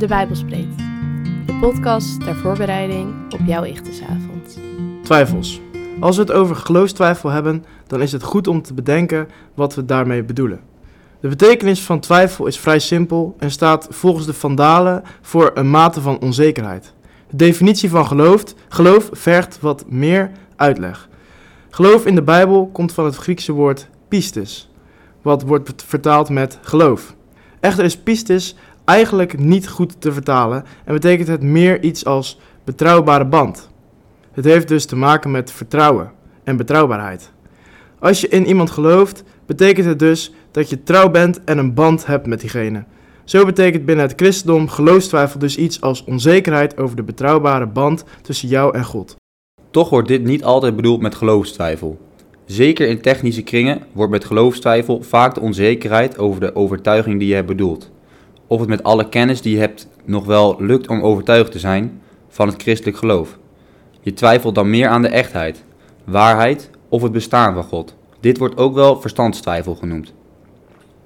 De Bijbelspreekt. De podcast ter voorbereiding op jouw Ichtesavond. Twijfels. Als we het over geloofstwijfel hebben, dan is het goed om te bedenken wat we daarmee bedoelen. De betekenis van twijfel is vrij simpel en staat volgens de Vandalen voor een mate van onzekerheid. De definitie van geloof, geloof vergt wat meer uitleg. Geloof in de Bijbel komt van het Griekse woord pistis, wat wordt vertaald met geloof. Echter is pistis eigenlijk niet goed te vertalen en betekent het meer iets als betrouwbare band. Het heeft dus te maken met vertrouwen en betrouwbaarheid. Als je in iemand gelooft, betekent het dus dat je trouw bent en een band hebt met diegene. Zo betekent binnen het christendom geloofstwijfel dus iets als onzekerheid over de betrouwbare band tussen jou en God. Toch wordt dit niet altijd bedoeld met geloofstwijfel. Zeker in technische kringen wordt met geloofstwijfel vaak de onzekerheid over de overtuiging die je hebt bedoeld. Of het met alle kennis die je hebt nog wel lukt om overtuigd te zijn van het christelijk geloof. Je twijfelt dan meer aan de echtheid, waarheid of het bestaan van God. Dit wordt ook wel verstandstwijfel genoemd.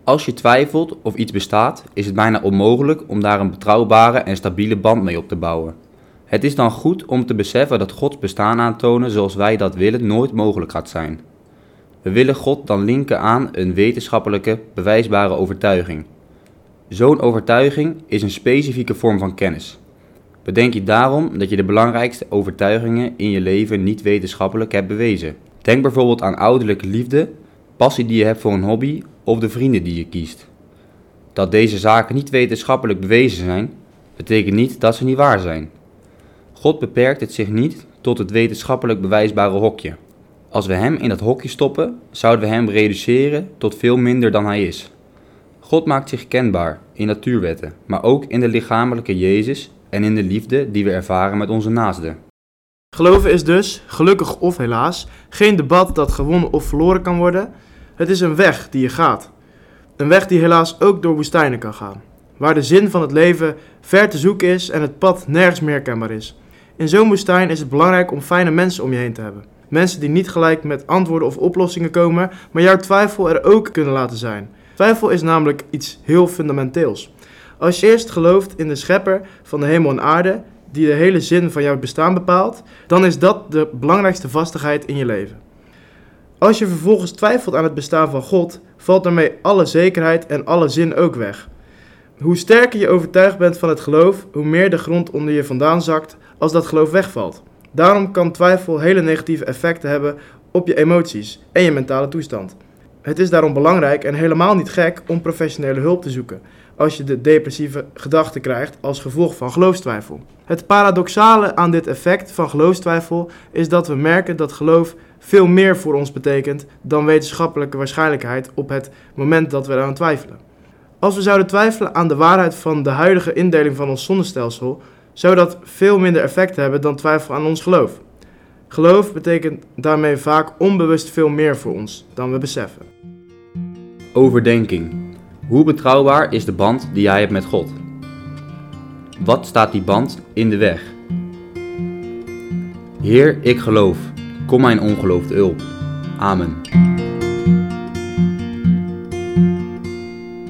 Als je twijfelt of iets bestaat, is het bijna onmogelijk om daar een betrouwbare en stabiele band mee op te bouwen. Het is dan goed om te beseffen dat Gods bestaan aantonen zoals wij dat willen nooit mogelijk gaat zijn. We willen God dan linken aan een wetenschappelijke, bewijsbare overtuiging. Zo'n overtuiging is een specifieke vorm van kennis. Bedenk je daarom dat je de belangrijkste overtuigingen in je leven niet wetenschappelijk hebt bewezen. Denk bijvoorbeeld aan ouderlijke liefde, passie die je hebt voor een hobby of de vrienden die je kiest. Dat deze zaken niet wetenschappelijk bewezen zijn, betekent niet dat ze niet waar zijn. God beperkt het zich niet tot het wetenschappelijk bewijsbare hokje. Als we hem in dat hokje stoppen, zouden we hem reduceren tot veel minder dan hij is. God maakt zich kenbaar in natuurwetten, maar ook in de lichamelijke Jezus en in de liefde die we ervaren met onze naasten. Geloven is dus, gelukkig of helaas, geen debat dat gewonnen of verloren kan worden. Het is een weg die je gaat. Een weg die helaas ook door woestijnen kan gaan, waar de zin van het leven ver te zoeken is en het pad nergens meer kenbaar is. In zo'n woestijn is het belangrijk om fijne mensen om je heen te hebben. Mensen die niet gelijk met antwoorden of oplossingen komen, maar jouw twijfel er ook kunnen laten zijn. Twijfel is namelijk iets heel fundamenteels. Als je eerst gelooft in de schepper van de hemel en aarde, die de hele zin van jouw bestaan bepaalt, dan is dat de belangrijkste vastigheid in je leven. Als je vervolgens twijfelt aan het bestaan van God, valt daarmee alle zekerheid en alle zin ook weg. Hoe sterker je overtuigd bent van het geloof, hoe meer de grond onder je vandaan zakt als dat geloof wegvalt. Daarom kan twijfel hele negatieve effecten hebben op je emoties en je mentale toestand. Het is daarom belangrijk en helemaal niet gek om professionele hulp te zoeken als je de depressieve gedachten krijgt als gevolg van geloofstwijfel. Het paradoxale aan dit effect van geloofstwijfel is dat we merken dat geloof veel meer voor ons betekent dan wetenschappelijke waarschijnlijkheid op het moment dat we eraan twijfelen. Als we zouden twijfelen aan de waarheid van de huidige indeling van ons zonnestelsel, zou dat veel minder effect hebben dan twijfel aan ons geloof. Geloof betekent daarmee vaak onbewust veel meer voor ons dan we beseffen. Overdenking. Hoe betrouwbaar is de band die jij hebt met God? Wat staat die band in de weg? Heer, ik geloof. Kom mijn ongeloof hulp. Amen.